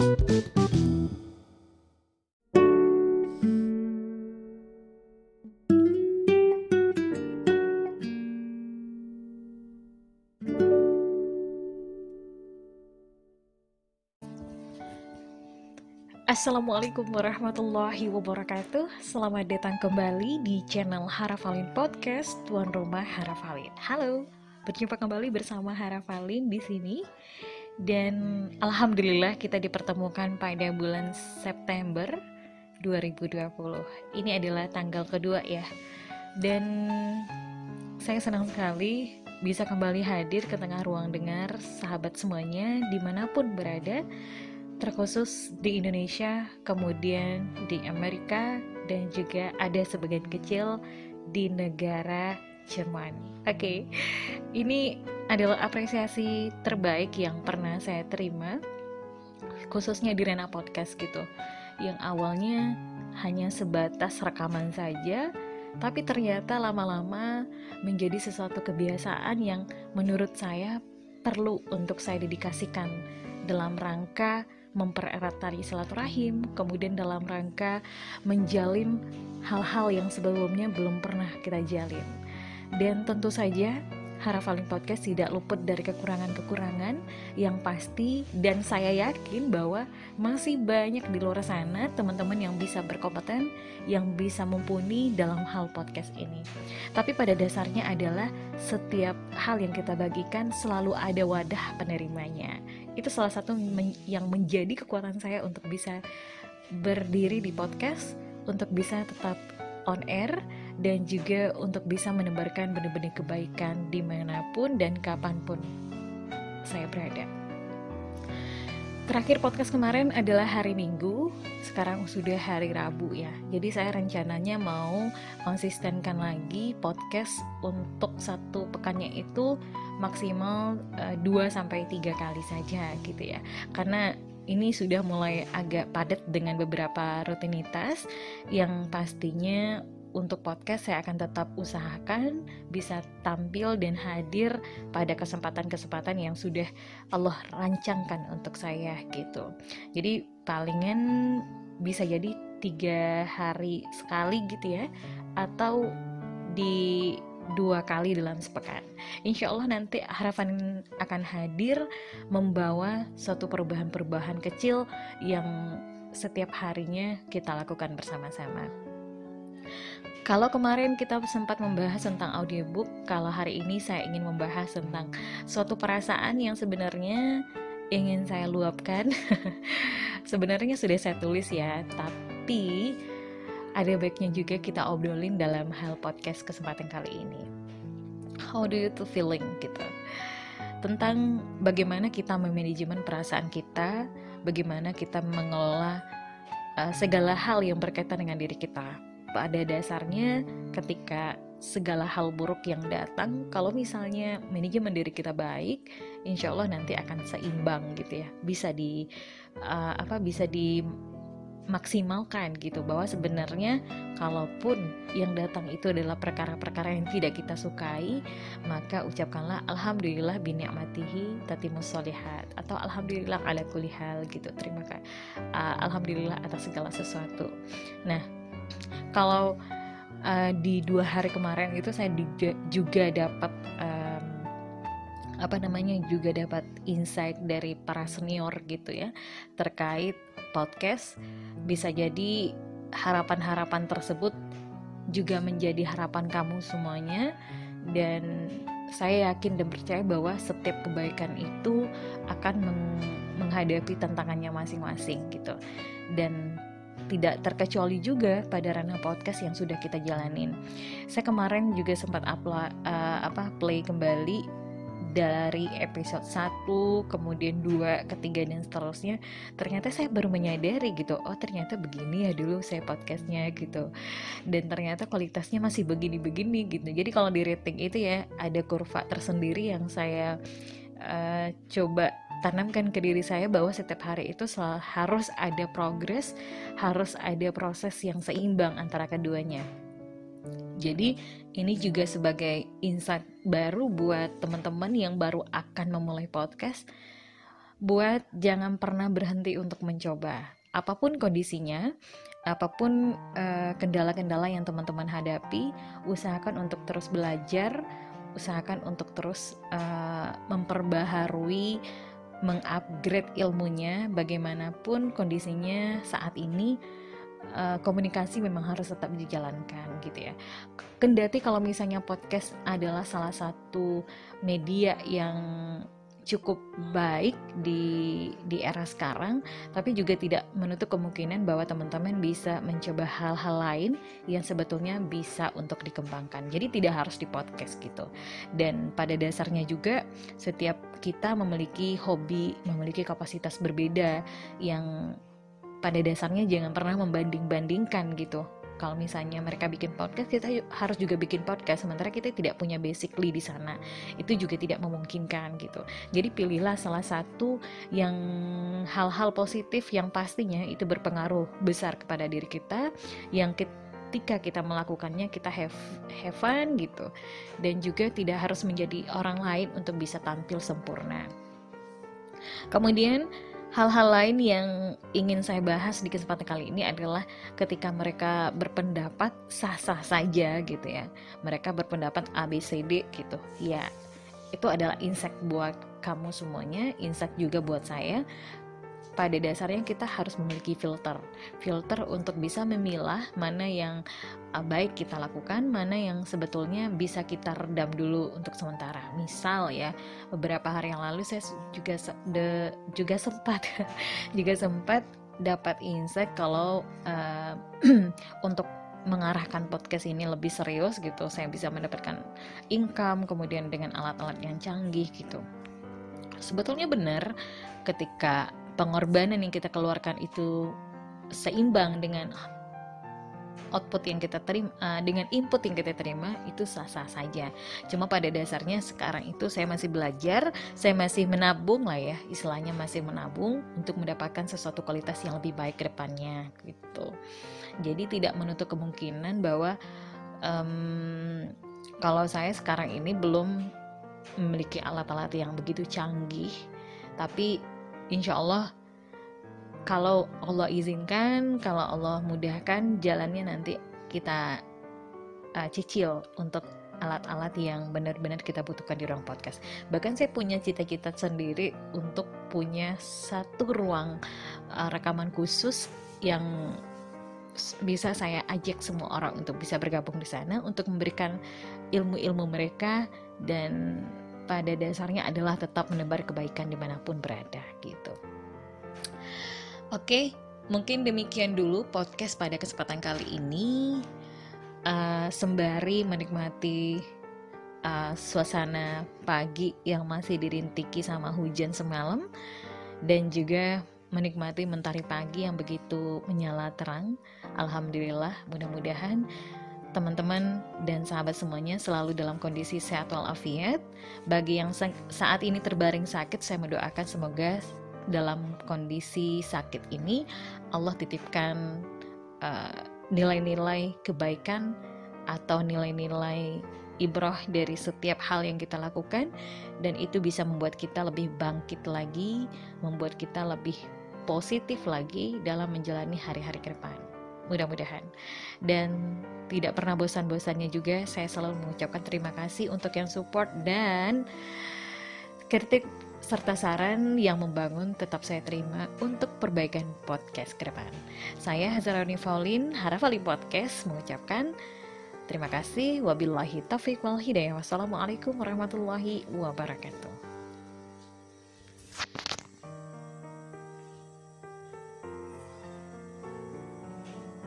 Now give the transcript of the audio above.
Assalamualaikum warahmatullahi wabarakatuh. Selamat datang kembali di channel Harafalin Podcast Tuan Rumah Harafalin. Halo, berjumpa kembali bersama Harafalin di sini Dan Alhamdulillah kita dipertemukan pada bulan September 2020 Ini adalah tanggal kedua ya. Dan saya senang sekali bisa kembali hadir ke tengah ruang dengar sahabat semuanya di mana pun berada terkhusus di Indonesia, kemudian di Amerika, dan juga ada sebagian kecil di negara Jerman. Oke, okay. ini adalah apresiasi terbaik yang pernah saya terima, khususnya di Rena Podcast gitu, yang awalnya hanya sebatas rekaman saja, tapi ternyata lama-lama menjadi sesuatu kebiasaan yang menurut saya perlu untuk saya dedikasikan dalam rangka mempererat tali silaturahim, kemudian dalam rangka menjalin hal-hal yang sebelumnya belum pernah kita jalin. Dan tentu saja Harafaling Podcast tidak luput dari kekurangan-kekurangan yang pasti dan saya yakin bahwa masih banyak di luar sana teman-teman yang bisa berkompeten, yang bisa mumpuni dalam hal podcast ini. Tapi pada dasarnya adalah setiap hal yang kita bagikan selalu ada wadah penerimanya. Itu salah satu yang menjadi kekuatan saya untuk bisa berdiri di podcast, untuk bisa tetap on air dan juga untuk bisa menebarkan benih-benih kebaikan di mana pun dan kapan pun saya berada. Terakhir podcast kemarin adalah hari Minggu, sekarang sudah hari Rabu ya. Jadi saya rencananya mau konsistenkan lagi podcast untuk satu pekannya itu maksimal uh, eh, 2 sampai 3 kali saja gitu ya. Karena ini sudah mulai agak padat dengan beberapa rutinitas yang pastinya untuk podcast saya akan tetap usahakan bisa tampil dan hadir pada kesempatan-kesempatan yang sudah Allah rancangkan untuk saya gitu. Jadi palingan bisa jadi tiga hari sekali gitu ya atau di dua kali dalam sepekan. Insya Allah nanti harapan akan hadir membawa suatu perubahan-perubahan kecil yang setiap harinya kita lakukan bersama-sama. Kalau kemarin kita sempat membahas tentang audiobook, kalau hari ini saya ingin membahas tentang suatu perasaan yang sebenarnya ingin saya luapkan. sebenarnya sudah saya tulis ya, tapi ada baiknya juga kita obrolin dalam hal podcast kesempatan kali ini. How do you feeling gitu? Tentang bagaimana kita memanajemen perasaan kita, bagaimana kita mengelola uh, segala hal yang berkaitan dengan diri kita pada dasarnya ketika segala hal buruk yang datang kalau misalnya manajemen diri kita baik insya Allah nanti akan seimbang gitu ya. Bisa di uh, apa bisa di maksimalkan gitu. Bahwa sebenarnya kalaupun yang datang itu adalah perkara-perkara yang tidak kita sukai maka ucapkanlah alhamdulillah binikmatihi tatimus solihat atau alhamdulillah ala kulli hal gitu. Terima kasih uh, alhamdulillah atas segala sesuatu. Nah kalau uh, di dua hari kemarin itu saya juga, juga dapat um, apa namanya juga dapat insight dari para senior gitu ya terkait podcast. Bisa jadi harapan-harapan tersebut juga menjadi harapan kamu semuanya. Dan saya yakin dan percaya bahwa setiap kebaikan itu akan meng menghadapi tantangannya masing-masing gitu. Dan tidak terkecuali juga pada ranah podcast yang sudah kita jalanin. Saya kemarin juga sempat upload uh, apa play kembali dari episode 1, kemudian 2, ketiga dan seterusnya. Ternyata saya baru menyadari gitu oh ternyata begini ya dulu saya podcastnya gitu. Dan ternyata kualitasnya masih begini-begini gitu. Jadi kalau di rating itu ya ada kurva tersendiri yang saya uh, coba tanamkan ke diri saya bahwa setiap hari itu selalu harus ada progres, harus ada proses yang seimbang antara keduanya. Jadi ini juga sebagai insight baru buat teman-teman yang baru akan memulai podcast buat jangan pernah berhenti untuk mencoba apa pun kondisinya apa pun kendala kendala-kendala yang teman-teman hadapi usahakan untuk terus belajar usahakan untuk terus uh, memperbaharui mengupgrade ilmunya bagaimanapun kondisinya saat ini uh, komunikasi memang harus tetap dijalankan gitu ya. Kendati kalau misalnya podcast adalah salah satu media yang cukup baik di di era sekarang, tapi juga tidak menutup kemungkinan bahwa teman-teman bisa mencoba hal-hal lain yang sebetulnya bisa untuk dikembangkan. Jadi tidak harus di podcast gitu. Dan pada dasarnya juga setiap kita memiliki hobi, memiliki kapasitas berbeda yang pada dasarnya jangan pernah membanding-bandingkan gitu kalau misalnya mereka bikin podcast kita harus juga bikin podcast. Sementara kita tidak punya basically di sana. Itu juga tidak memungkinkan gitu. Jadi pilihlah salah satu yang hal-hal positif yang pastinya itu berpengaruh besar kepada diri kita yang ketika kita melakukannya kita have, have fun gitu. Dan juga tidak harus menjadi orang lain untuk bisa tampil sempurna. Kemudian Hal-hal lain yang ingin saya bahas di kesempatan kali ini adalah ketika mereka berpendapat sah-sah saja gitu ya. Mereka berpendapat ABCD gitu. Ya, itu adalah insight buat kamu semuanya, insight juga buat saya pada dasarnya kita harus memiliki filter. Filter untuk bisa memilah mana yang uh, baik kita lakukan mana yang sebetulnya bisa kita redam dulu untuk sementara. Misal ya beberapa hari yang lalu saya juga de, juga sempat juga sempat dapat insight kalau uh, untuk mengarahkan podcast ini lebih serius gitu saya bisa mendapatkan income kemudian dengan alat-alat yang canggih gitu. Sebetulnya benar ketika pengorbanan yang kita keluarkan itu seimbang dengan output yang kita terima uh, dengan input yang kita terima itu sah-sah saja. Cuma pada dasarnya sekarang itu saya masih belajar, saya masih menabung lah ya, istilahnya masih menabung untuk mendapatkan sesuatu kualitas yang lebih baik ke depannya gitu. Jadi tidak menutup kemungkinan bahwa um, kalau saya sekarang ini belum memiliki alat-alat yang begitu canggih, tapi insya Allah kalau Allah izinkan, kalau Allah mudahkan jalannya nanti kita uh, cicil untuk alat-alat yang benar-benar kita butuhkan di ruang podcast. Bahkan saya punya cita-cita sendiri untuk punya satu ruang uh, rekaman khusus yang bisa saya ajak semua orang untuk bisa bergabung di sana untuk memberikan ilmu-ilmu mereka dan pada dasarnya adalah tetap menebar kebaikan di mana pun berada gitu. Oke, mungkin demikian dulu podcast pada kesempatan kali ini. Uh, sembari menikmati uh, suasana pagi yang masih dirintiki sama hujan semalam dan juga menikmati mentari pagi yang begitu menyala terang. Alhamdulillah, mudah-mudahan teman-teman dan sahabat semuanya selalu dalam kondisi sehat walafiat. Bagi yang saat ini terbaring sakit, saya mendoakan semoga dalam kondisi sakit ini Allah titipkan uh, nilai-nilai kebaikan atau nilai-nilai ibroh dari setiap hal yang kita lakukan dan itu bisa membuat kita lebih bangkit lagi, membuat kita lebih positif lagi dalam menjalani hari-hari ke depan mudah-mudahan dan tidak pernah bosan-bosannya juga saya selalu mengucapkan terima kasih untuk yang support dan kritik serta saran yang membangun tetap saya terima untuk perbaikan podcast ke depan. Saya Hazaroni Faulin, Harafali Podcast mengucapkan terima kasih. Wabillahi taufiq wal hidayah. Wassalamualaikum warahmatullahi wabarakatuh.